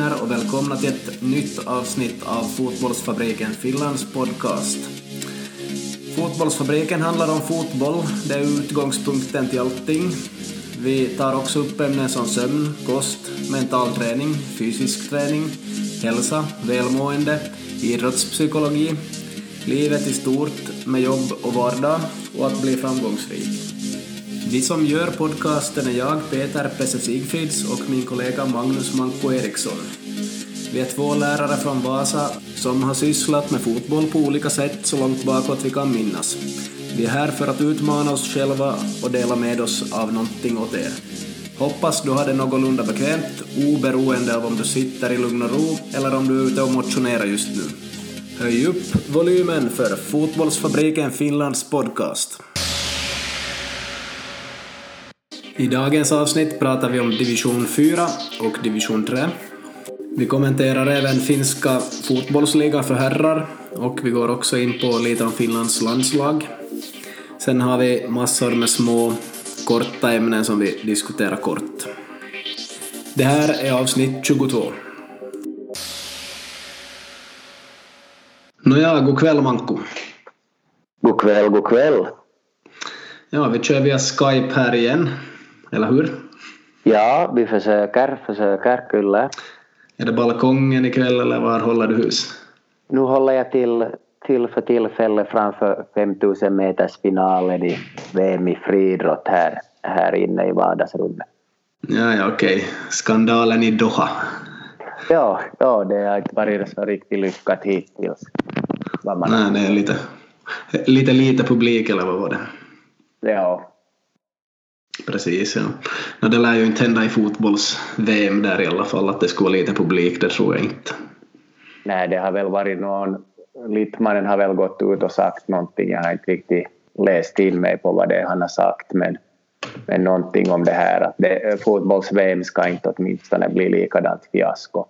Hej och välkomna till ett nytt avsnitt av Fotbollsfabriken Finlands podcast. Fotbollsfabriken handlar om fotboll, det är utgångspunkten till allting. Vi tar också upp ämnen som sömn, kost, mental träning, fysisk träning, hälsa, välmående, idrottspsykologi, livet i stort med jobb och vardag och att bli framgångsrik. Vi som gör podcasten är jag, Peter Pesse Sigfrids och min kollega Magnus Manko Eriksson. Vi är två lärare från Vasa som har sysslat med fotboll på olika sätt så långt bakåt vi kan minnas. Vi är här för att utmana oss själva och dela med oss av någonting åt er. Hoppas du har det någorlunda bekvämt, oberoende av om du sitter i lugn och ro eller om du är ute och motionerar just nu. Höj upp volymen för Fotbollsfabriken Finlands podcast. I dagens avsnitt pratar vi om division 4 och division 3. Vi kommenterar även finska fotbollsligan för herrar och vi går också in på lite om Finlands landslag. Sen har vi massor med små korta ämnen som vi diskuterar kort. Det här är avsnitt 22. Nåja, god kväll Manko. God kväll, god kväll. Ja, vi kör via Skype här igen, eller hur? Ja, vi försöker, försöker, kyllä. Är det balkongen ikväll eller var håller du hus? Nu håller jag till, till för tillfället framför 5000 meters finalen i VM i friidrott här, här inne i vardagsrummet. Ja, ja, okej. Skandalen i Doha. Ja, ja, det har inte varit så riktigt lyckat hittills. Nej, det är lite, lite lite publik eller vad var det? Ja, Precis, ja. No, det lär ju inte hända i fotbolls-VM där i alla fall, att det skulle vara lite publik, det tror jag inte. nej, det har väl varit någon... Littmannen har väl gått ut och sagt någonting. Jag har inte riktigt läst in mig på vad det är han har sagt, men, men någonting om det här att det, fotbolls-VM ska inte åtminstone bli likadant fiasko.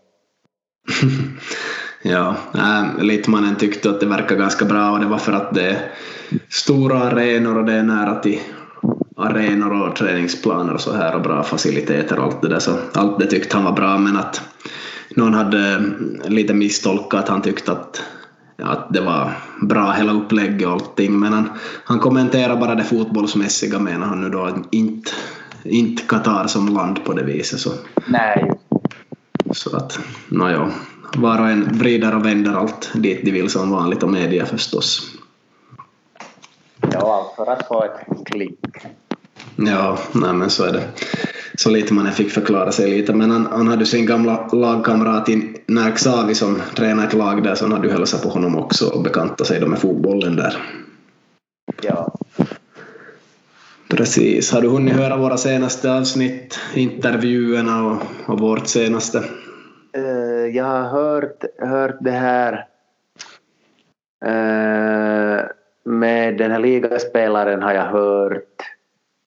Ja, äh, Littmannen tyckte att det verkar ganska bra och det var för att det är stora arenor och det är nära till arenor och träningsplaner och så här och bra faciliteter och allt det där. Så allt det tyckte han var bra men att någon hade lite misstolkat han tyckte att, att det var bra hela upplägget och allting. Men han, han kommenterar bara det fotbollsmässiga menar han nu då. Inte, inte Qatar som land på det viset så, Nej, så att nåja. Var och en vrider och vänder allt dit de vill som vanligt och media förstås. ja, för att få ett klick. Ja, nej men så är det. Så lite man fick förklara sig lite, men han, han hade sin gamla lagkamrat i Närk Savi som tränade ett lag där, så han hade ju hälsat på honom också och bekantat sig då med fotbollen där. Ja. Precis. Har du hunnit höra våra senaste avsnitt, intervjuerna och, och vårt senaste? Eh, jag har hört, hört det här eh, med den här ligaspelaren har jag hört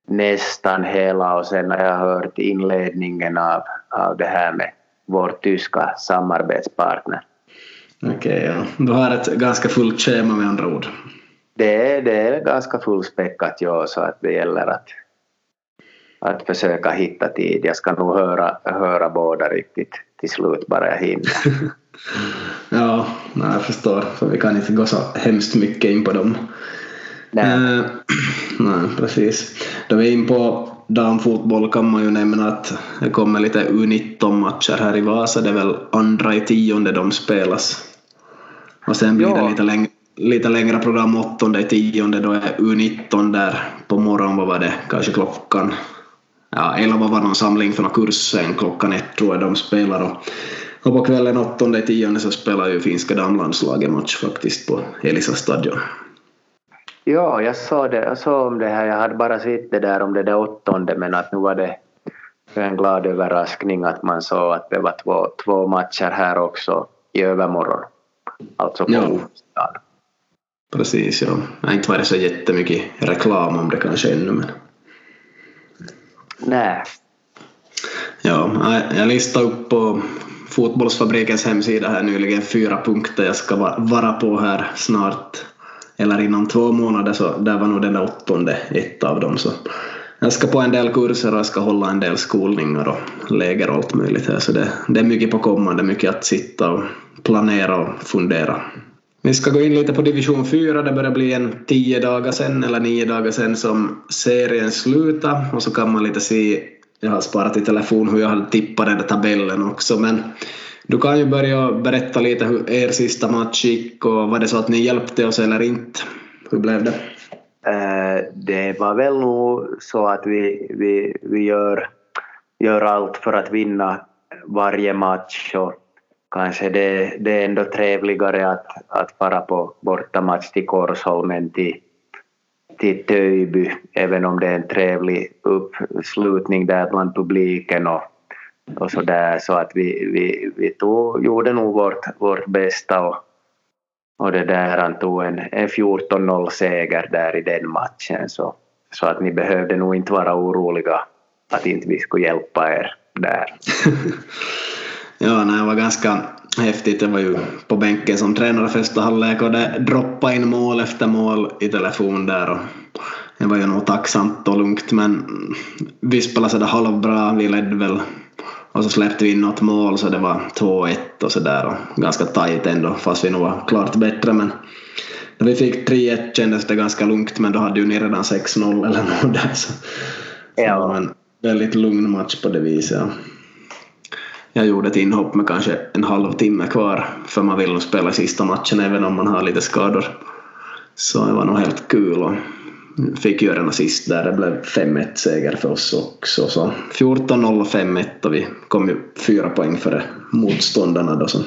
nästan hela och sen har jag hört inledningen av, av det här med vår tyska samarbetspartner. Okej, ja. Du har ett ganska fullt schema med andra ord. Det är, det är ganska fullspäckat ja, så att det gäller att, att försöka hitta tid. Jag ska nog höra, höra båda riktigt till slut bara jag hinner. Ja, jag förstår. För vi kan inte gå så hemskt mycket in på dem. Nej. Eh, nej, precis. Då vi är in på damfotboll kan man ju nämna att det kommer lite U19-matcher här i Vasa. Det är väl andra i tionde de spelas. Och sen blir Ja. det lite, läng lite längre program, åttonde i tionde. Då är U19 där på morgonen, vad var det, kanske klockan ja, elva var någon samling för någon kurs sen klockan ett tror jag de spelar. Och, och på kvällen åttonde i tionde så spelar ju finska damlandslaget match faktiskt på Elisa stadion. Ja, jag såg, det, jag såg om det här. Jag hade bara sett det där om det där åttonde men att nu var det en glad överraskning att man såg att det var två, två matcher här också i övermorgon. Alltså på Ja. onsdagen. Precis, ja. Det har inte varit så jättemycket reklam om det kanske ännu men Nej. ja, jag- listade upp på Fotbollsfabrikens hemsida här nyligen fyra punkter jag ska va- vara på här snart eller inom två månader så där var nog den där åttonde ett av dem. Så jag ska på en del kurser och jag ska hålla en del skolningar och läger och allt möjligt här. Så det, det är mycket på kommande, mycket att sitta och planera och fundera. Vi ska gå in lite på division 4, det börjar bli en tio dagar sen eller nio dagar sen som serien slutar. Och så kan man lite se, jag har sparat i telefon hur jag hade tippat den där tabellen också men du kan ju börja berätta lite hur er sista match gick och var det så att ni hjälpte oss eller inte? Hur blev det? Eh, det var väl nog så att vi, vi, vi gör, gör allt för att vinna varje match och kanske det, det är ändå trevligare att, att fara på bortamatch till Korsholmen till, till Töjby även om det är en trevlig uppslutning där bland publiken och, och så där så att vi, vi, vi tog, gjorde nog vårt, vårt bästa och, och det där han tog en, en 14-0 seger där i den matchen så, så att ni behövde nog inte vara oroliga att inte vi skulle hjälpa er där. ja, nej, det var ganska häftigt. Jag var ju på bänken som tränare första halvlek och det droppade in mål efter mål i telefon där och det var ju nog tacksamt och lugnt men vi spelade sådär halvbra, vi ledde väl och så släppte vi in något mål så det var 2-1 och sådär och ganska tajt ändå fast vi nog var klart bättre men när vi fick 3-1 kändes det ganska lugnt men då hade ju ni redan 6-0 eller något där så, ja. det var en väldigt lugn match på det viset. Ja. Jag gjorde ett inhopp med kanske en halvtimme kvar för man vill nog spela sista matchen även om man har lite skador. Så det var nog helt kul fick göra en assist där. Det blev 5-1 seger för oss också. Så 14-0 och 5-1 och vi kom ju fyra poäng före motståndarna då. Så,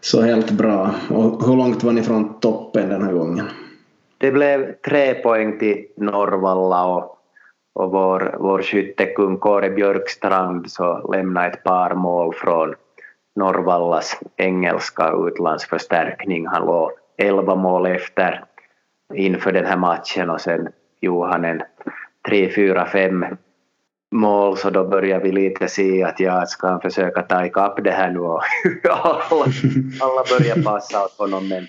så helt bra. Och hur långt var ni från toppen den här gången? Det blev tre poäng till Norrvalla och, och vår, vår skyttekung Kåre Björkstrand så lämnade ett par mål från Norrvallas engelska utlandsförstärkning. Han låg 11 mål efter inför den här matchen och sen gjorde han en 3, 4, 5 mål så då började vi lite se att jag ska han försöka ta ikapp det här nu och alla, alla började passa åt honom men,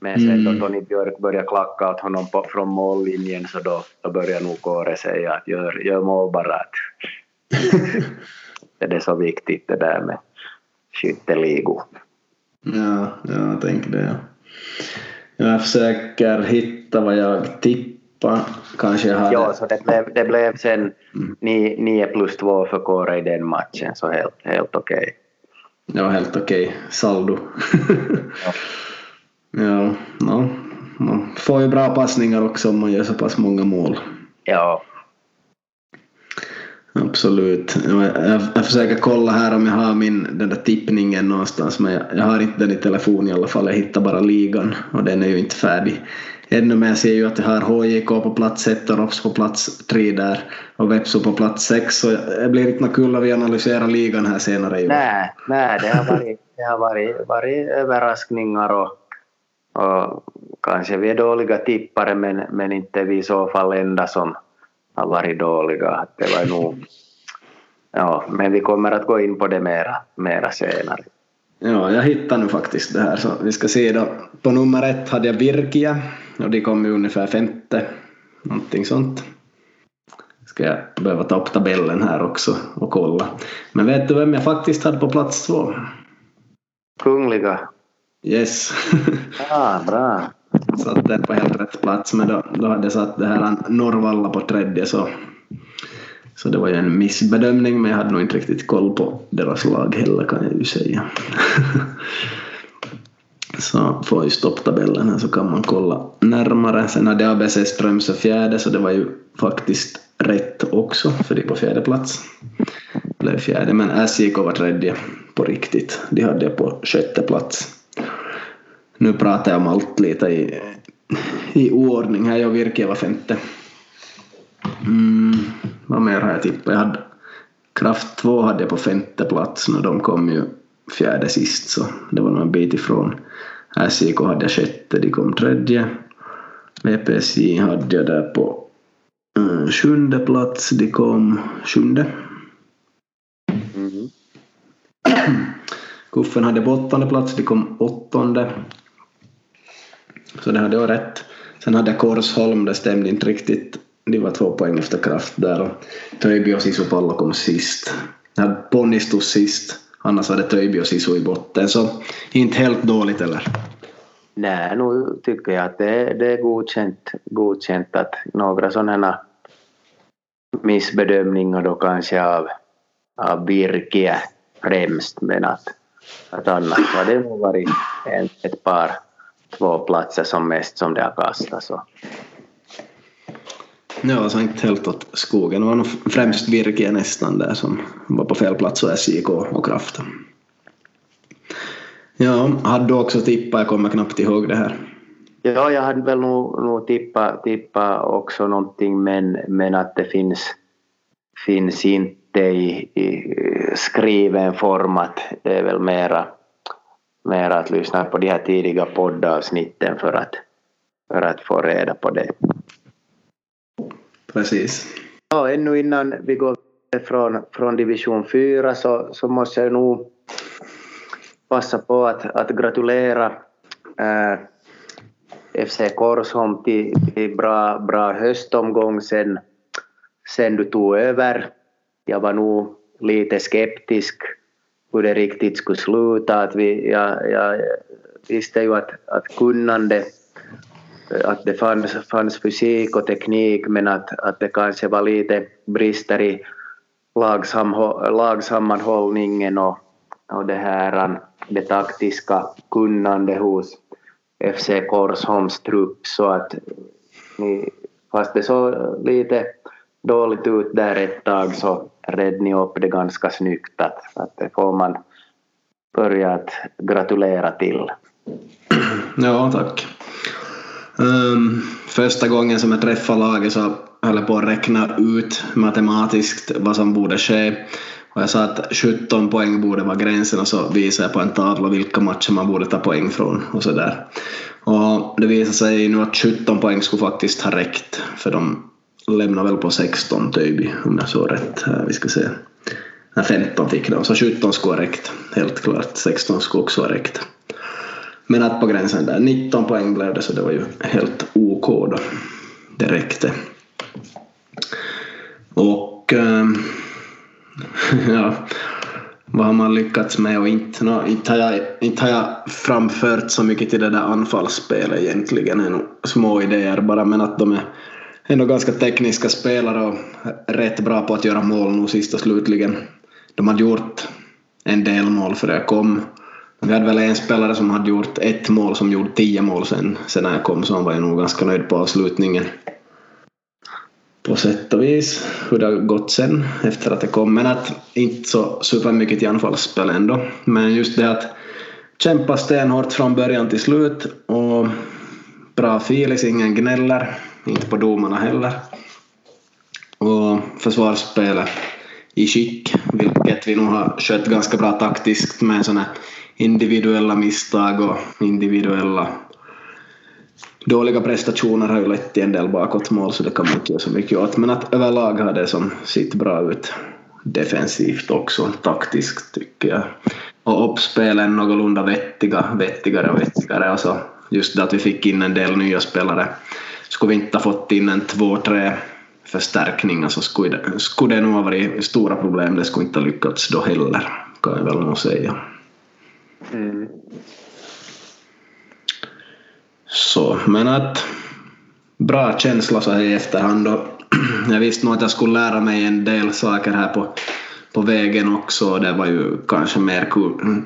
men sen då mm. Tony Björk började klacka åt honom på, från mållinjen så då, då började nog Kåre säga att gör, gör mål bara. det är så viktigt det där med skytteligor. Ja, jag tänker det. Ja. Jag försöker hitta vad jag tippar. Kanske jag hade... Ja, så det blev, det blev sen 9 plus 2 för Kåre i den matchen, så helt, helt okej. Okay. Ja, helt okej okay. saldo. ja. ja, no. man får ju bra passningar också om man gör så pass många mål. Ja. Absolut. Jag, jag försöker kolla här om jag har min, den där tippningen någonstans men jag, jag har inte den i telefon i alla fall. Jag hittar bara ligan och den är ju inte färdig ännu men jag ser ju att jag har HJK på plats 1 och ROPS på plats 3 där och Vepsu på plats 6 så det blir inte något kul att vi analyserar ligan här senare i år. Nej, nej det har varit, det har varit, varit överraskningar och, och kanske vi är dåliga tippare men, men inte vi i så fall enda som har varit dåliga. Det var nog, ja, men vi kommer att gå in på det mera, mera senare. Ja, jag hittar nu faktiskt det här. Så vi ska se då. På nummer ett hade jag Virkia och de kom ju ungefär femte. Någonting sånt. Ska jag behöva ta upp tabellen här också och kolla. Men vet du vem jag faktiskt hade på plats två? Kungliga. Yes. ah, bra satt den på helt rätt plats men då, då hade jag satt det här Norrvalla på tredje så, så det var ju en missbedömning men jag hade nog inte riktigt koll på deras lag heller kan jag ju säga. så får ju stopptabellen här så kan man kolla närmare. Sen hade ABC Strömsö fjärde så det var ju faktiskt rätt också för de på fjärde plats. Blev fjärde men SJK var tredje på riktigt. De hade jag på sjätte plats nu pratar jag om allt lite i, i oordning här. Jag Virke var femte. Mm, vad mer har jag tippat? Jag hade Kraft 2 hade jag på femte plats och de kom ju fjärde sist så det var nog en bit ifrån. SJK hade jag sjätte, de kom tredje. VPSJ hade jag där på mm, sjunde plats, de kom sjunde. Mm. Kuffen hade på åttonde plats, de kom åttonde. Så det hade jag rätt. Sen hade jag Korsholm, det stämde inte riktigt. Det var två poäng efter kraft där och Töjby och Sisupallo kom sist. Ponny stod sist, annars var det Töjby och Sisu i botten så inte helt dåligt eller? Nej, nu tycker jag att det, det är godkänt, godkänt att några sådana missbedömningar då kanske av, av Birke främst men att, att annars har det nog varit ett par två platser som mest som det har kastats. Ja, alltså inte helt åt skogen. Det var nog främst Virke nästan där som var på fel plats och SJK och Kraft. Ja, hade du också tippat? Jag kommer knappt ihåg det här. Ja, jag hade väl nog, nog tippat, tippat också någonting men, men att det finns, finns inte i, i skriven form att det är väl mera, mera att lyssna på de här tidiga poddavsnitten för att, för att få reda på det. Precis. Ja, ännu innan vi går från, från division 4 så, så måste jag nog passa på att, att gratulera äh, FC Korsholm till, till bra, bra höstomgång sen, sen du tog över. Jag var nog lite skeptisk hur det riktigt skulle sluta. Att vi, jag, jag visste ju att, att kunnande att det fanns, fanns fysik och teknik men att, att det kanske var lite brister i lagsammanhållningen och, och det här det taktiska kunnande hos FC Korsholms trupp så att ni, fast det såg lite dåligt ut där ett tag så redde ni upp det ganska snyggt att, att det får man börja att gratulera till. Ja, tack. Um, första gången som jag träffade laget så höll jag på att räkna ut matematiskt vad som borde ske. Och jag sa att 17 poäng borde vara gränsen och så visade jag på en tavla vilka matcher man borde ta poäng från och så där. Och det visade sig nu att 17 poäng skulle faktiskt ha räckt för de lämnade väl på 16 Töjby om jag såg rätt. Vi ska se. Nej, 15 fick de, så 17 skulle ha räckt. Helt klart. 16 skulle också ha räckt. Men att på gränsen där, 19 poäng blev det så det var ju helt OK då. Det räckte. Och äh, ja, vad har man lyckats med och inte? No, inte, har jag, inte har jag framfört så mycket till det där anfallsspelet egentligen. Det är nog små idéer bara men att de är ändå ganska tekniska spelare och rätt bra på att göra mål nu sist och slutligen. De hade gjort en del mål för jag kom. Vi hade väl en spelare som hade gjort ett mål som gjorde tio mål sen, sen när jag kom så han var ju nog ganska nöjd på avslutningen. På sätt och vis hur det har gått sen efter att jag kom. Men att inte så supermycket i anfallsspel ändå. Men just det att kämpa stenhårt från början till slut och bra feeling, ingen gnäller. Inte på domarna heller. Och försvarsspelet i skick, vilket vi nog har skött ganska bra taktiskt med såna individuella misstag och individuella dåliga prestationer har ju lett till en del bakåtmål så det kan man inte göra så mycket åt. Men att överlag har det som sitt bra ut defensivt också, taktiskt tycker jag. Och uppspelen någorlunda vettiga, vettigare och vettigare. Alltså just det att vi fick in en del nya spelare skulle vi inte ha fått in en två, tre förstärkningar så skulle det, skulle det nog ha varit stora problem. Det skulle inte ha lyckats då heller, kan jag väl nog säga. Mm. Så, men att bra känsla så här i efterhand då. Jag visste nog att jag skulle lära mig en del saker här på, på vägen också. Det var ju kanske mer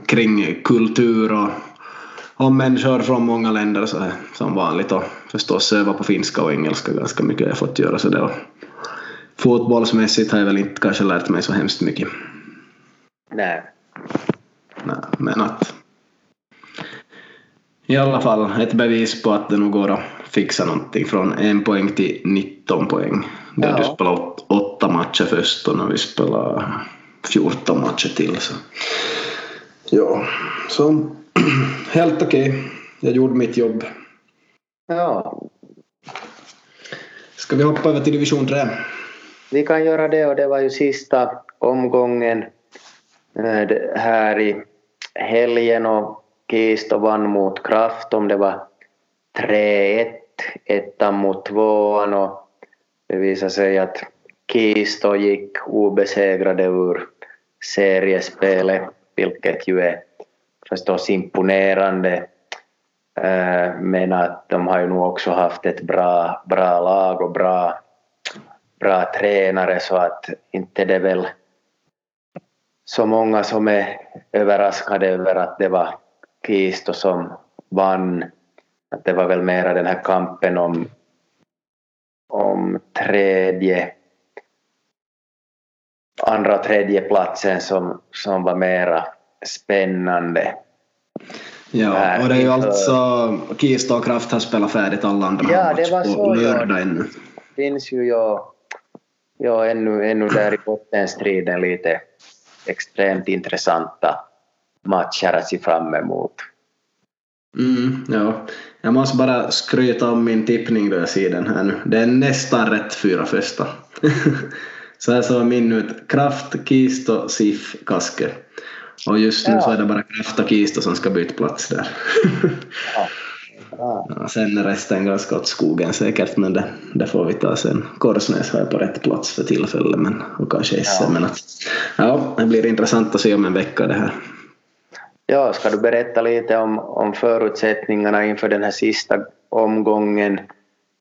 kring kultur och om människor från många länder så här, som vanligt och förstås öva på finska och engelska ganska mycket. Jag har fått göra så det. Och fotbollsmässigt har jag väl inte kanske lärt mig så hemskt mycket. Nej. Nej men att i alla fall ett bevis på att det nog går att fixa någonting från en poäng till 19 poäng. Där ja. du spelade åtta matcher först och när vi spelar 14 matcher till. Så. Ja, så helt okej. Okay. Jag gjorde mitt jobb. Ja. Ska vi hoppa över till division 3? Vi kan göra det och det var ju sista omgången eh, här i helgen och Kisto vann mot Kraft om det var 3-1, ettan mot tvåan och Det visade sig att Kisto gick obesegrade ur seriespelet, vilket ju är förstås imponerande. Eh, men att de har ju nog också haft ett bra, bra lag och bra, bra tränare så att inte det är väl så många som är överraskade över att det var Kisto som vann. Att det var väl mera den här kampen om, om tredje andra och tredje platsen som, som var mera spännande. Ja, och det är ju alltså Kista och Kraft har spelat färdigt alla andra ja, det var så, på lördag ja. ännu. Det finns ju ja, ja, ännu, ännu där i bottenstriden lite extremt intressanta matcher att se fram emot. Mm, ja. Jag måste bara skryta om min tippning då jag ser den här nu. Det är nästan rätt fyra första. så här såg min ut. Kraft, Kisto, Sif, Kaske. Och just nu ja. så är det bara Kraft och Kisto som ska byta plats där. ja. Ja, sen är resten ganska åt skogen säkert, men det, det får vi ta sen. Korsnäs har jag på rätt plats för tillfället, men, och kanske SM. Ja. Men att, ja, det blir intressant att se om en vecka det här. Ja, ska du berätta lite om, om förutsättningarna inför den här sista omgången?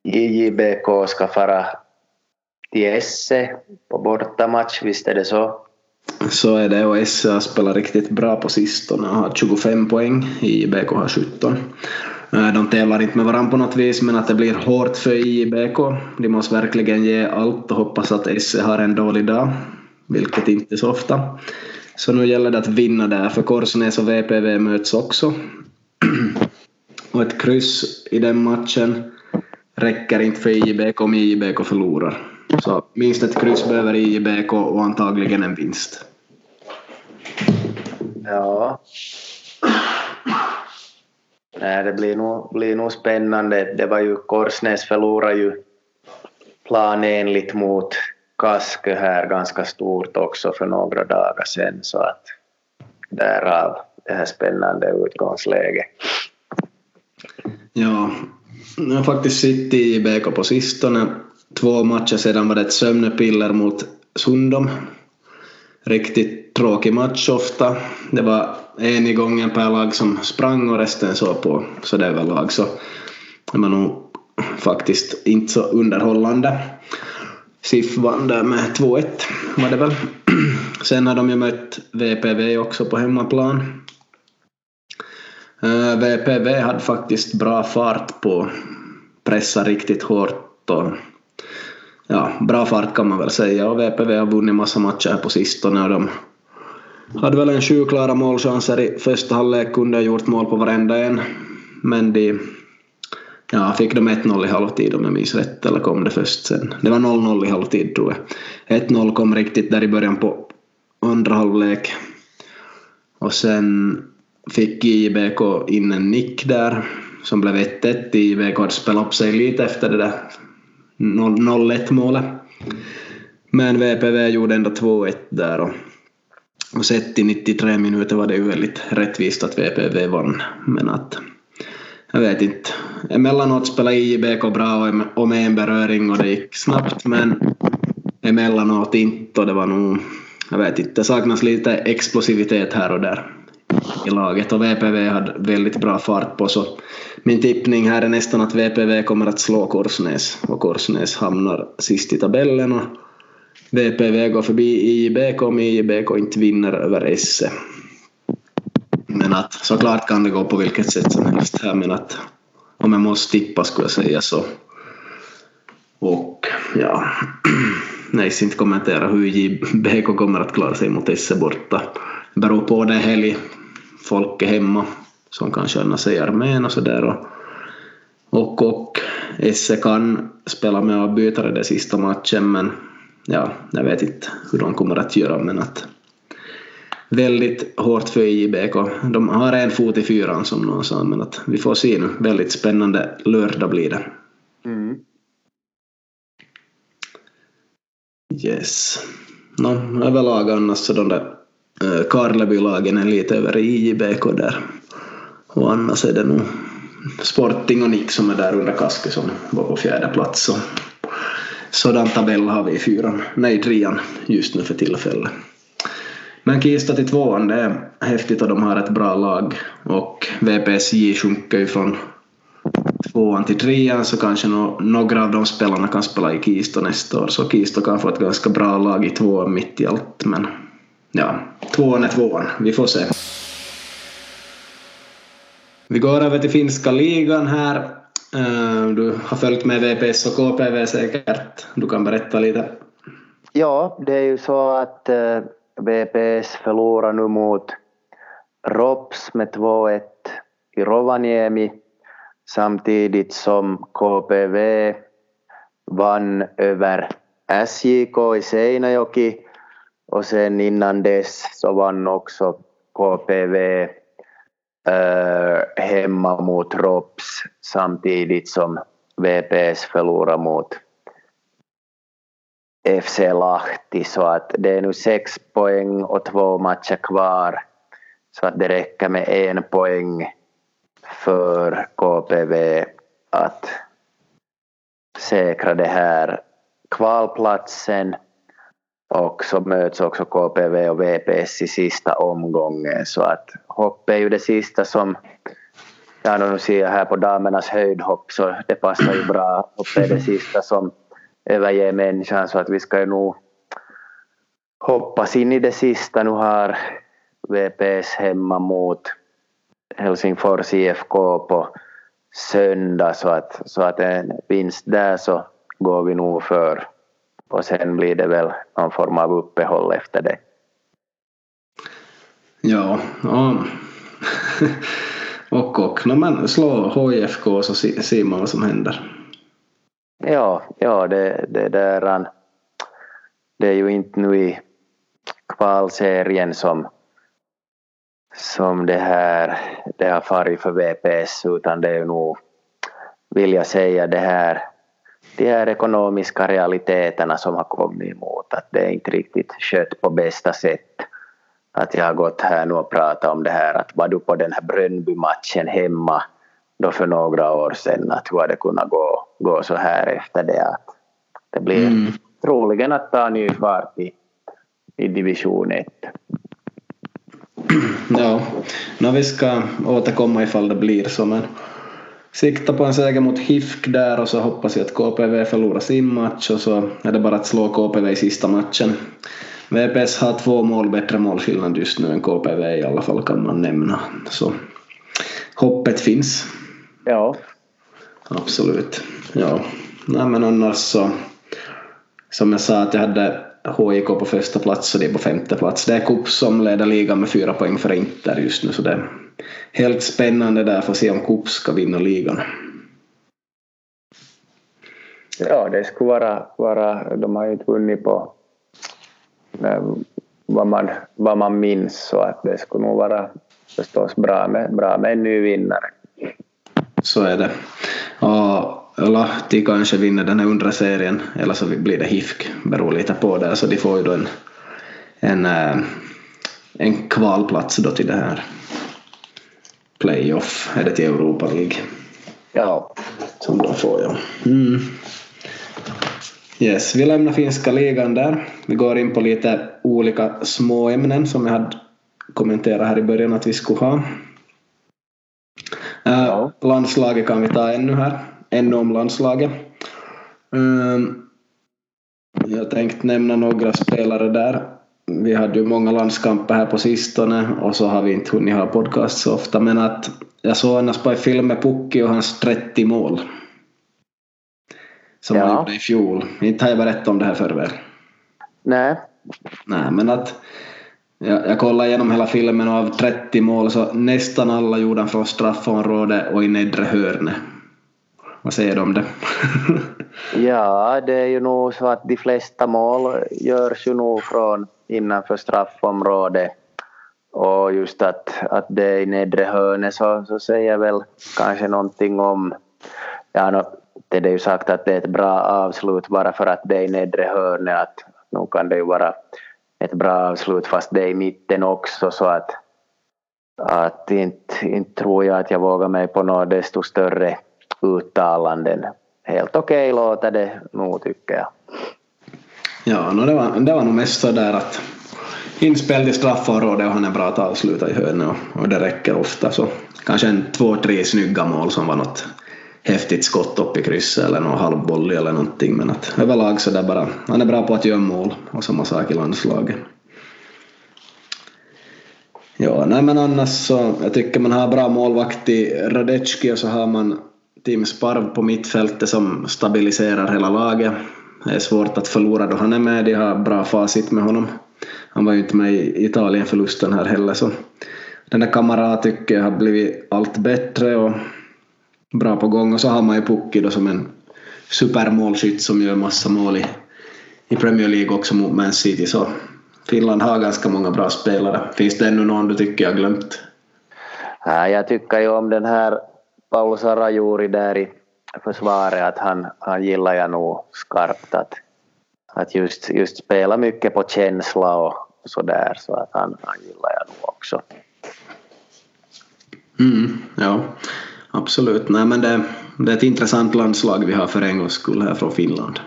JJBK ska fara till Esse på bortamatch, visst är det så? Så är det och Esse har spelat riktigt bra på sistone och har 25 poäng, IBK har 17. De tävlar inte med varandra på något vis men att det blir hårt för IBK. De måste verkligen ge allt och hoppas att SE har en dålig dag, vilket inte är så ofta. Så nu gäller det att vinna där för Korsnäs och VPV möts också. och ett kryss i den matchen räcker inte för IBK om IBK förlorar. Så minst ett kryss behöver IBK och antagligen en vinst. Ja. Nej, det blir nog, blir nog spännande. Det var ju Korsnäs förlorade ju planenligt mot Kaskö här ganska stort också för några dagar sedan så att därav det här spännande utgångsläget. Ja, jag har faktiskt suttit i BK på sistone. Två matcher sedan var det ett sömnpiller mot Sundom. Riktigt tråkig match ofta. Det var en i gången per lag som sprang och resten såg på så det var lag så det var nog faktiskt inte så underhållande. SIF vann där med 2-1 var det väl. Sen har de ju mött VPV också på hemmaplan. Eh, VPV hade faktiskt bra fart på pressa riktigt hårt och ja, bra fart kan man väl säga och VPV har vunnit massa matcher på sistone och de hade väl en sju klara målchanser i första halvlek, kunde ha gjort mål på varenda en. Men de ja, fick de 1-0 i halvtid om jag minns rätt, eller kom det först sen? Det var 0-0 i halvtid tror jag. 1-0 kom riktigt där i början på andra halvlek. Och sen fick IBK in en nick där som blev 1-1. IBK hade spelat upp sig lite efter det där 0-1 målet. Men VPV gjorde ändå 2-1 där och och sett i 93 minuter var det ju väldigt rättvist att VPV vann. Men att jag vet inte. Emellanåt spelade IBK bra och med en beröring och det gick snabbt men emellanåt inte och det var nog, jag vet inte, det saknas lite explosivitet här och där i laget och VPV hade väldigt bra fart på så min tippning här är nästan att VPV kommer att slå Korsnäs och Korsnäs hamnar sist i tabellen och VPV går förbi IJBK om IJBK inte vinner över Esse. Men att såklart kan det gå på vilket sätt som helst här men att om jag måste tippa skulle jag säga så. Och ja, nej, inte kommentera hur JBK kommer att klara sig mot Esse borta. Det beror på det helg. Folk är hemma som kan känna sig i armén och sådär. Och, och, och Esse kan spela med avbytare den sista matchen men ja, jag vet inte hur de kommer att göra men att väldigt hårt för IBK. De har en fot i fyran som någon sa men att vi får se nu. Väldigt spännande lördag blir det. Mm. Yes. No, överlag annars så de där äh, Karlebylagen är lite över IJBK där. Och annars är det nog Sporting och Nick som är där under Kaske som var på fjärde plats. Så sådan tabell har vi i fyran, nej trean just nu för tillfället. Men Kista till tvåan, det är häftigt och de har ett bra lag och VPSJ sjunker ju från tvåan till trean så kanske no, några av de spelarna kan spela i Kista nästa år så Kista kan få ett ganska bra lag i tvåan mitt i allt men ja, tvåan är tvåan, vi får se. Vi går över till finska ligan här. Eh, du har följt med VPS och KPV säkert. Du kan berätta lite. Ja, det är ju så att eh, VPS förlorar nu mot ROPS med 2-1 i Rovaniemi samtidigt som KPV vann över SJK i Seinäjoki och sen innan dess så vann också KPV eh, hemma mot ROPS samtidigt som VPS förlorar mot FC Lahti så att det är nu sex poäng och två matcher kvar. Så att det räcker med en poäng för KPV att säkra det här. Kvalplatsen och så möts också KPV och VPS i sista omgången så att hopp är ju det sista som ja nu ser jag här på damernas höjdhopp så det passar ju bra. Hopp är det sista som överger människan så att vi ska ju nog hoppas in i det sista. Nu har VPS hemma mot Helsingfors IFK på söndag så att, så att en vinst där så går vi nog för och sen blir det väl någon form av uppehåll efter det. Ja, ja. och och. No, men slå HIFK så ser man vad som händer. Ja, ja det, det där det är ju inte nu i kvalserien som som det här det har farit för VPS utan det är nog vill jag säga det här de här ekonomiska realiteterna som har kommit emot att det är inte riktigt skött på bästa sätt att jag har gått här nu och pratat om det här att var du på den här Brönnby-matchen hemma då för några år sedan att hur hade det kunnat gå, gå så här efter det att det blir mm. troligen att ta ny fart i, i division 1. Ja, no, vi ska återkomma ifall det blir så men sikta på en seger mot HIFK där och så hoppas jag att KPV förlorar sin match och så är det bara att slå KPV i sista matchen. VPS har två mål bättre målskillnad just nu än KPV i alla fall kan man nämna. Så hoppet finns. Ja. Absolut. Ja. Nej men annars så som jag sa att jag hade HIK på första plats och det är på femte plats. Det är Kupp som leder ligan med fyra poäng för Inter just nu så det helt spännande där för att se om Kupp ska vinna ligan. Ja, det skulle vara, vara de har ju inte vunnit på eh, vad man, vad man minns så att det skulle nog vara förstås bra med, bra med en ny vinnare. Så är det. Och Lahti kanske vinner den här undre serien eller så blir det HIFK, beror lite på det. Så de får ju då en, en, eh, en kvalplats då till det här playoff, är det till Europa League. Ja. Som de får ja. Mm. Yes, vi lämnar finska ligan där. Vi går in på lite olika små ämnen som jag hade kommenterat här i början att vi skulle ha. Uh, ja. Landslaget kan vi ta ännu här ännu om landslaget. Ehm, jag tänkte nämna några spelare där. Vi hade ju många landskamper här på sistone och så har vi inte hunnit ha podcast så ofta men att jag såg annars på en film med Pukki och hans 30 mål. Som ja. han gjorde i fjol. Inte har jag berättat om det här för er. Nej. Nej men att jag, jag kollade igenom hela filmen och av 30 mål så nästan alla gjorde han från straffområdet och i nedre hörnet. Vad säger du om det? ja, det är ju nog så att de flesta mål görs ju nog från innanför straffområdet. Och just att, att det är i nedre hörnet så, så säger väl kanske någonting om... Ja, no, det är ju sagt att det är ett bra avslut bara för att det är i nedre hörnet. Att nu kan det ju vara ett bra avslut fast det är i mitten också så att, att inte, inte tror jag att jag vågar mig på något desto större uttalanden helt okej okay låter det nog tycker jag. Ja, no, det, var, det var nog mest så där att inspel till straffområdet och han är bra att avsluta i hörnet och, och det räcker ofta så kanske en två, tre snygga mål som var något häftigt skott upp i krysset eller någon halvvolley eller någonting men att överlag så där bara, han är bra på att göra mål och samma sak i landslaget. Ja, nej men annars så jag tycker man har bra målvakt i Radecki och så har man Tim Sparv på mittfältet som stabiliserar hela laget. Det är svårt att förlora då han är med, de har bra facit med honom. Han var ju inte med i Italienförlusten här heller så den där Kamara tycker jag har blivit allt bättre och bra på gång och så har man ju Pukki då som en supermålskytt som gör massa mål i, i Premier League också mot Man City så Finland har ganska många bra spelare. Finns det ännu någon du tycker jag glömt? Ja, jag tycker ju om den här Paolo Sarajuri där i försvaret att han, han gillar jag nog skarpt att, att just, just spela mycket på känsla och sådär så att han, han gillar jag nog också. Mm, ja, absolut. Nej, men det, det är ett intressant landslag vi har för en gångs skull här från Finland.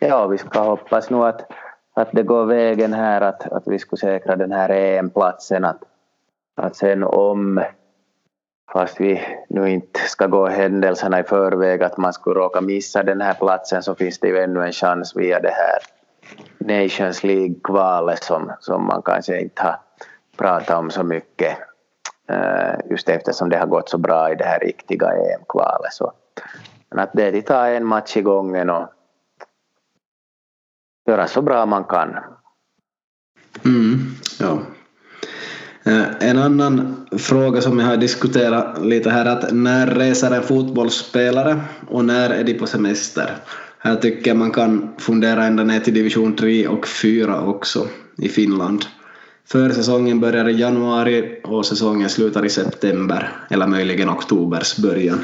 Ja, vi ska hoppas nu att, att det går vägen här att, att vi skulle säkra den här EM-platsen. Att, att sen om, fast vi nu inte ska gå händelserna i förväg, att man skulle råka missa den här platsen så finns det ju ännu en chans via det här Nations League-kvalet som, som man kanske inte har pratat om så mycket eh, just eftersom det har gått så bra i det här riktiga EM-kvalet. Så, men att det de tar en match i gången och göra så bra man kan. Mm, ja. Eh, en annan fråga som jag har diskuterat lite här är att när reser en fotbollsspelare och när är de på semester? Här tycker jag man kan fundera ända ner till division 3 och 4 också i Finland. Försäsongen börjar i januari och säsongen slutar i september eller möjligen oktobers början.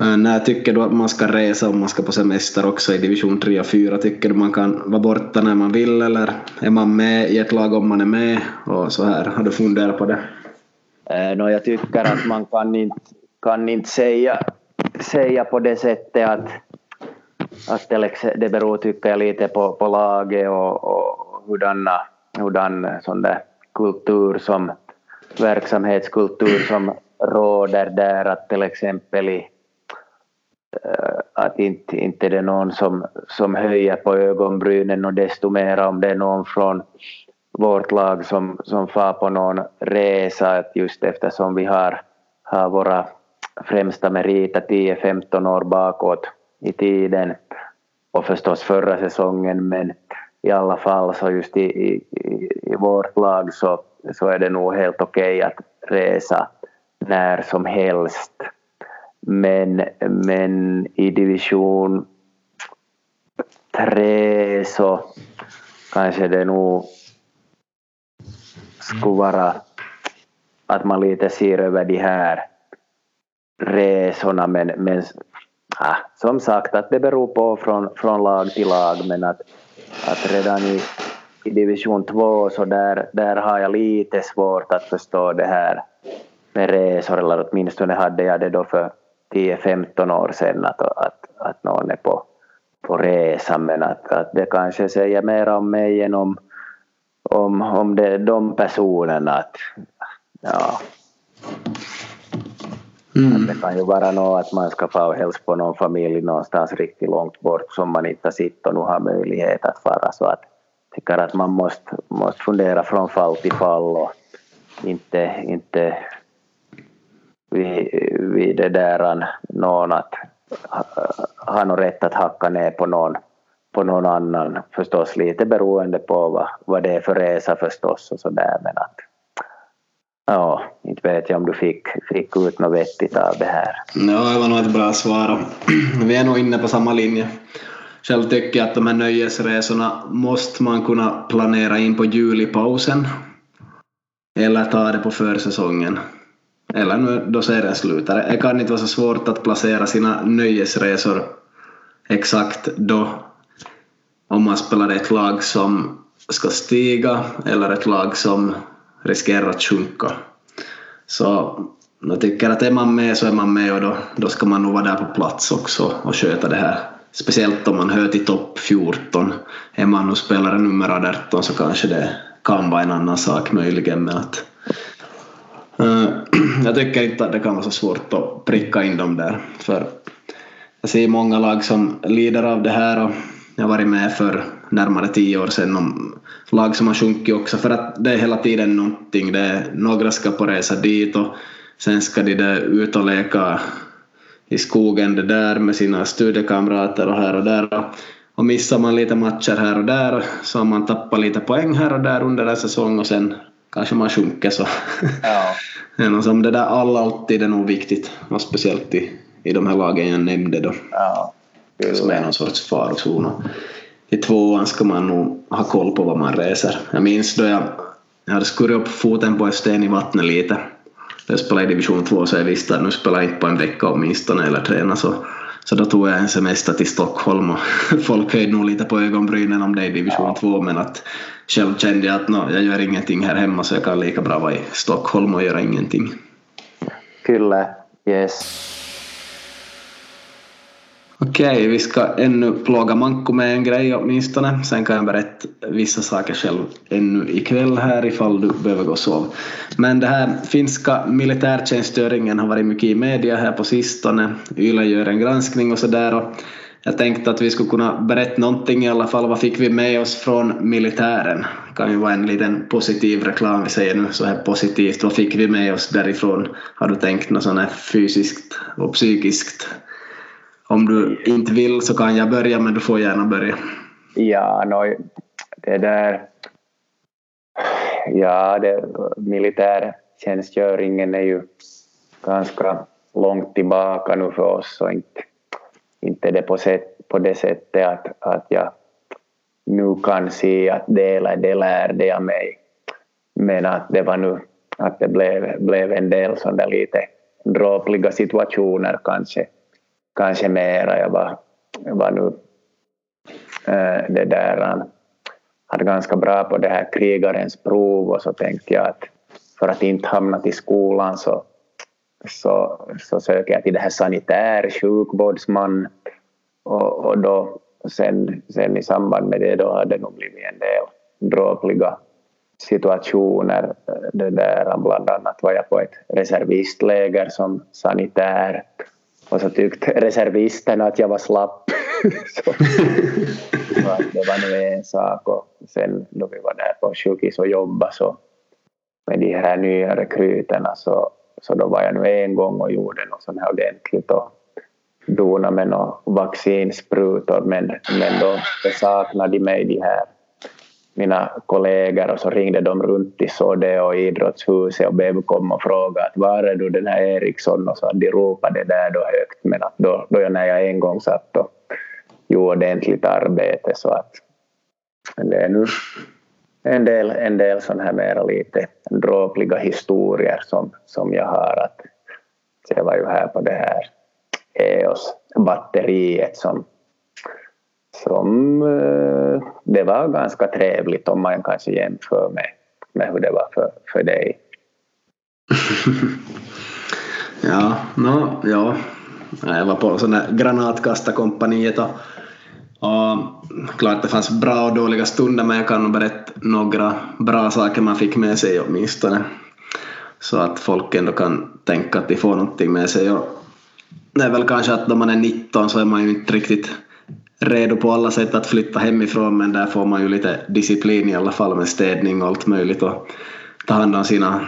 Eh, när tycker du att man ska resa om man ska på semester också i division 3 och 4? Tycker du man kan vara borta när man vill eller är man med i ett lag om man är med och så här? Har du funderat på det? Eh, no, jag tycker att man kan inte, kan inte säga, säga på det sättet att, att det beror tycker jag lite på, på laget och, och hurdana hurdan sån där kultur som verksamhetskultur som råder där. Att till exempel i, eh, att inte, inte det är någon som, som höjer på ögonbrynen och desto mer om det är någon från vårt lag som, som far på någon resa just eftersom vi har, har våra främsta meriter 10-15 år bakåt i tiden och förstås förra säsongen men i alla fall så just i, i, i vårt lag så, så är det nog helt okej okay att resa när som helst. Men, men i division 3 så kanske det nog skulle vara att man lite ser över de här resorna men, men ah, som sagt att det beror på från, från lag till lag men att att redan i, i division 2 så där, där har jag lite svårt att förstå det här med resor, eller åtminstone hade jag det då för 10-15 år sedan att, att, att någon är på, på resa men att, att det kanske säger mer om mig än om, om, om det, de personerna. Att, ja. Mm. det kan ju vara något att man ska få hälsa på någon familj någonstans riktigt långt bort som man inte har sett och nu har möjlighet att fara. Så att jag tycker att man måste, måste fundera från fall till fall och inte, inte vid, vid det där någon att ha någon rätt att hacka ner på någon, på någon annan. Förstås lite beroende på vad, vad det är för resa förstås och sådär men att Ja, inte vet jag om du fick, fick ut något vettigt av det här. Ja, det var nog ett bra svar. Vi är nog inne på samma linje. Själv tycker jag att de här nöjesresorna måste man kunna planera in på julipausen. Eller ta det på försäsongen. Eller nu då serien slutar. Det kan inte vara så svårt att placera sina nöjesresor exakt då. Om man spelar ett lag som ska stiga eller ett lag som riskerar att sjunka. Så jag tycker att är man med så är man med och då, då ska man nog vara där på plats också och sköta det här. Speciellt om man hör till topp 14. Är man och spelare nummer 18 så kanske det kan vara en annan sak möjligen men att uh, jag tycker inte att det kan vara så svårt att pricka in dem där för jag ser många lag som lider av det här och jag har varit med för närmare tio år sedan om lag som har sjunkit också för att det är hela tiden någonting. Det är, några ska på resa dit och sen ska de där ut och leka i skogen det där med sina studiekamrater och här och där. Och missar man lite matcher här och där så har man tappat lite poäng här och där under en säsong och sen kanske man sjunker så. Ja. som det där all alltid är nog viktigt och speciellt i, i de här lagen jag nämnde då. Ja. Som är någon sorts farozon i tvåan ska man nog ha koll på vad man reser. Jag minns då jag, jag hade skurit upp foten på en sten i vattnet lite. Jag spelade i division 2 så jag visste att nu spelar jag inte på en vecka åtminstone eller träna så, så då tog jag en semester till Stockholm och folk höjde nog lite på ögonbrynen om det i division 2 men att själv kände jag att no, jag gör ingenting här hemma så jag kan lika bra vara i Stockholm och göra ingenting. Kyllä, yes. Okej, vi ska ännu plåga Manko med en grej åtminstone. Sen kan jag berätta vissa saker själv ännu ikväll här ifall du behöver gå och sova. Men det här finska militärtjänstgöringen har varit mycket i media här på sistone. Yle gör en granskning och sådär. Jag tänkte att vi skulle kunna berätta någonting i alla fall. Vad fick vi med oss från militären? Det kan ju vara en liten positiv reklam vi säger nu så här positivt. Vad fick vi med oss därifrån? Har du tänkt något sånt här fysiskt och psykiskt om du inte vill så kan jag börja, men du får gärna börja. Ja, no, det där... Ja, det, militärtjänstgöringen är ju ganska långt tillbaka nu för oss och inte, inte det på, sätt, på det sättet att, att jag nu kan se att det eller det lärde jag mig. Men att det var nu att det blev, blev en del sådana lite dråpliga situationer kanske kanske mera. Jag var, jag var nu äh, det där, eh, hade ganska bra på det här krigarens prov och så tänkte jag att för att inte hamna till skolan så, så, så söker jag till det här sanitär, sjukvårdsman och, och då sen, sen i samband med det då hade det nog blivit en del dråpliga situationer. Eh, det där, bland annat var jag på ett reservistläger som sanitär och så tyckte reservisterna att jag var slapp. så, så det var nu en sak och sen då vi var där på sjukhus och jobbade så med de här nya rekryterna så, så då var jag nu en gång och gjorde något sånt här ordentligt och donade med några vaccinsprutor men, men då saknade de mig de här mina kollegor och så ringde de runt till Sode och idrottshuset och BB kom och frågade att var är du den här Eriksson? Och så de ropade där då högt men att då, då när jag en gång satt och gjorde ordentligt arbete så att det är nu en del, en del sådana här mera lite dråpliga historier som, som jag har att jag var ju här på det här EOS-batteriet som som eh, det var ganska trevligt om man kanske jämför med, med hur det var för, för dig. ja, no, ja, jag var på sån där granatkastarkompaniet och, och klart det fanns bra och dåliga stunder men jag kan nog berätta några bra saker man fick med sig åtminstone. Så att folk ändå kan tänka att de får någonting med sig. Och det är väl kanske att då man är 19 så är man ju inte riktigt redo på alla sätt att flytta hemifrån men där får man ju lite disciplin i alla fall med städning och allt möjligt och ta hand om sina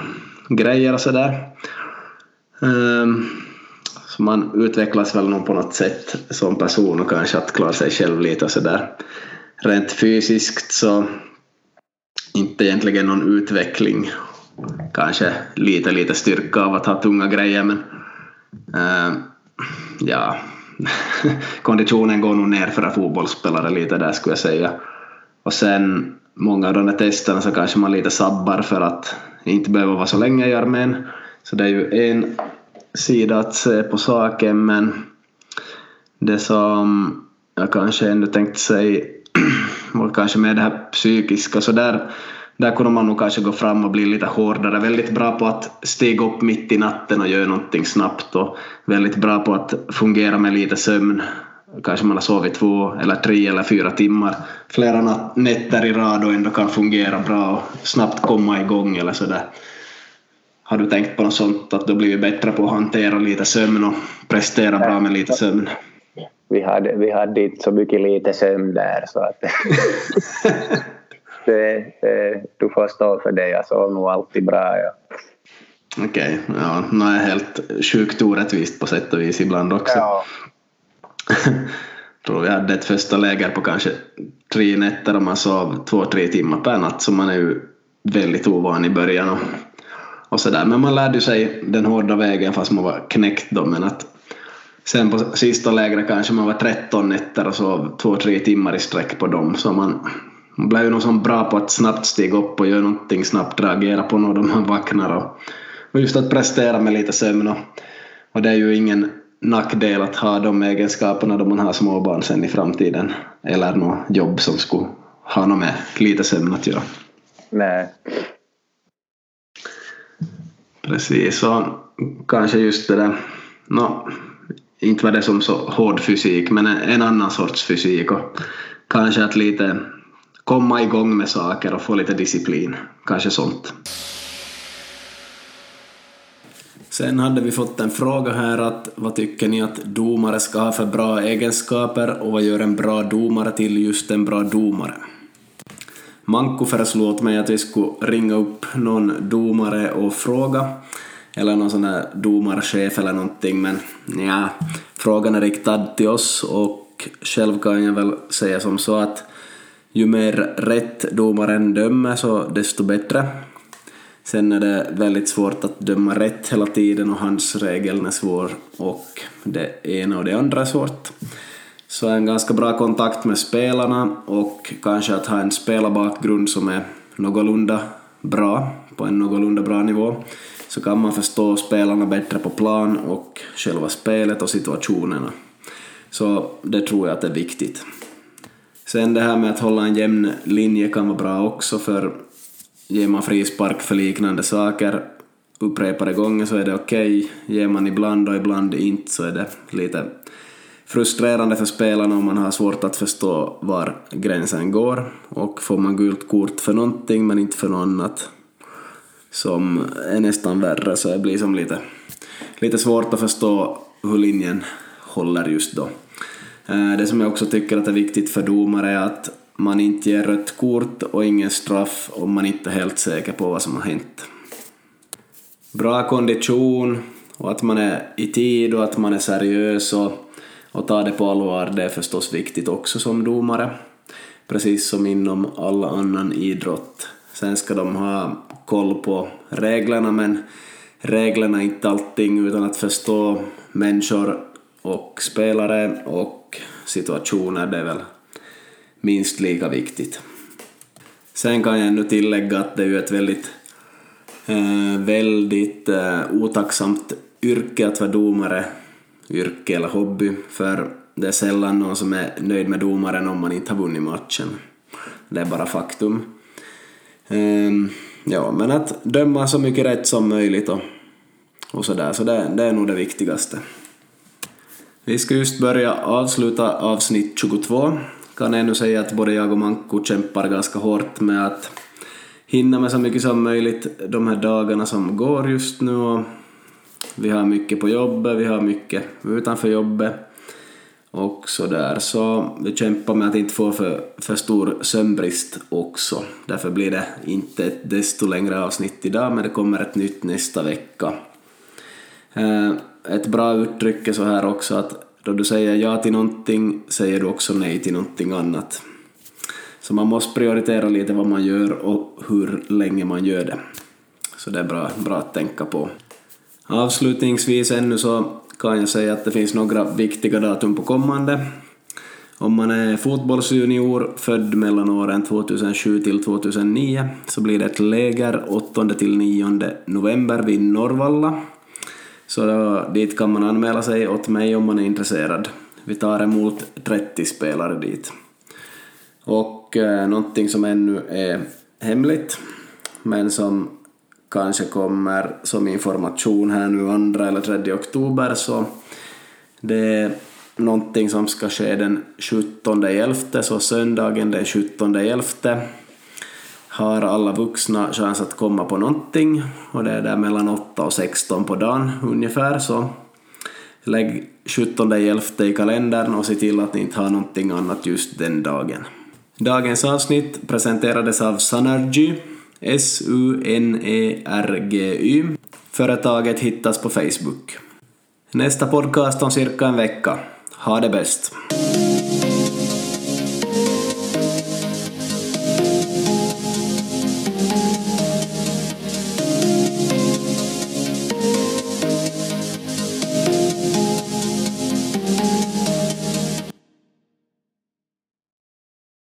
grejer och sådär. Um, så man utvecklas väl nog på något sätt som person och kanske att klara sig själv lite och sådär. Rent fysiskt så inte egentligen någon utveckling. Kanske lite, lite styrka av att ha tunga grejer men uh, ja, konditionen går nog ner för en fotbollsspelare lite där skulle jag säga. Och sen många av de där testerna så kanske man lite sabbar för att inte behöva vara så länge i armén. Så det är ju en sida att se på saken men det som jag kanske ändå tänkte säga var kanske med det här psykiska så där där kunde man nog kanske gå fram och bli lite hårdare. Väldigt bra på att stiga upp mitt i natten och göra någonting snabbt och väldigt bra på att fungera med lite sömn. Kanske man har sovit två eller tre eller fyra timmar flera nätter i rad och ändå kan fungera bra och snabbt komma igång eller sådär. Har du tänkt på något sånt att du blivit bättre på att hantera lite sömn och prestera bra med lite sömn? Vi hade, vi hade inte så mycket lite sömn där så att det, det, du får stå för det. Jag sov nog alltid bra. Ja. Okej, okay, ja, nu är helt sjukt orättvist på sätt och vis ibland också. Ja. tror vi hade ett första läger på kanske tre nätter och man sov två, tre timmar per natt så man är ju väldigt ovan i början och, och sådär. Men man lärde sig den hårda vägen fast man var knäckt då men att sen på sista lägret kanske man var 13 nätter och sov två, tre timmar i sträck på dem så man man blev ju nog som bra på att snabbt stiga upp och göra någonting snabbt, reagera på något då man vaknar och, och just att prestera med lite sömn och, och det är ju ingen nackdel att ha de egenskaperna då man har småbarn sen i framtiden eller något jobb som skulle ha något med lite sömn att göra. Nej. Precis, och kanske just det där, no, inte var det som så hård fysik men en annan sorts fysik och kanske att lite komma igång med saker och få lite disciplin. Kanske sånt. Sen hade vi fått en fråga här att vad tycker ni att domare ska ha för bra egenskaper och vad gör en bra domare till just en bra domare? Manko föreslog åt mig att vi skulle ringa upp någon domare och fråga eller någon sån där domarchef eller någonting men ja, frågan är riktad till oss och själv kan jag väl säga som så att ju mer rätt domaren dömer så desto bättre. Sen är det väldigt svårt att döma rätt hela tiden och hans regeln är svår och det ena och det andra är svårt. Så en ganska bra kontakt med spelarna och kanske att ha en spelarbakgrund som är någorlunda bra, på en någorlunda bra nivå, så kan man förstå spelarna bättre på plan och själva spelet och situationerna. Så det tror jag att är viktigt. Sen det här med att hålla en jämn linje kan vara bra också för ger man frispark för liknande saker upprepade gånger så är det okej. Okay. Ger man ibland och ibland inte så är det lite frustrerande för spelarna om man har svårt att förstå var gränsen går och får man gult kort för någonting men inte för något annat som är nästan värre så det blir som lite, lite svårt att förstå hur linjen håller just då. Eh, det som jag också tycker att är viktigt för domare är att man inte ger rött kort och ingen straff om man inte är helt säker på vad som har hänt. Bra kondition och att man är i tid och att man är seriös och, och tar det på allvar, det är förstås viktigt också som domare. Precis som inom all annan idrott. Sen ska de ha koll på reglerna men reglerna är inte allting utan att förstå människor och spelare och situationer, det är väl minst lika viktigt. Sen kan jag ännu tillägga att det är ju ett väldigt, eh, väldigt eh, otacksamt yrke att vara domare, yrke eller hobby, för det är sällan någon som är nöjd med domaren om man inte har vunnit matchen. Det är bara faktum. Eh, ja, men att döma så mycket rätt som möjligt och, och sådär, så det, det är nog det viktigaste. Vi ska just börja avsluta avsnitt 22. Kan ännu säga att både jag och Manko kämpar ganska hårt med att hinna med så mycket som möjligt de här dagarna som går just nu. Och vi har mycket på jobbet, vi har mycket utanför jobbet och sådär. Så vi kämpar med att inte få för, för stor sömnbrist också. Därför blir det inte ett desto längre avsnitt idag, men det kommer ett nytt nästa vecka. Eh, ett bra uttryck är så här också att då du säger ja till någonting säger du också nej till någonting annat. Så man måste prioritera lite vad man gör och hur länge man gör det. Så det är bra, bra att tänka på. Avslutningsvis ännu så kan jag säga att det finns några viktiga datum på kommande. Om man är fotbollsjunior född mellan åren 2007 till 2009 så blir det ett läger 8 till 9 november vid Norrvalla så då, dit kan man anmäla sig åt mig om man är intresserad. Vi tar emot 30 spelare dit. Och eh, någonting som ännu är hemligt, men som kanske kommer som information här nu 2 eller 3 oktober så det är någonting som ska ske den 17 11, så söndagen den 17 11 har alla vuxna chans att komma på någonting och det är där mellan 8 och 16 på dagen ungefär så lägg 17.11 i kalendern och se till att ni inte har någonting annat just den dagen. Dagens avsnitt presenterades av Sunergy, S-U-N-E-R-G-Y. Företaget hittas på Facebook. Nästa podcast om cirka en vecka. Ha det bäst!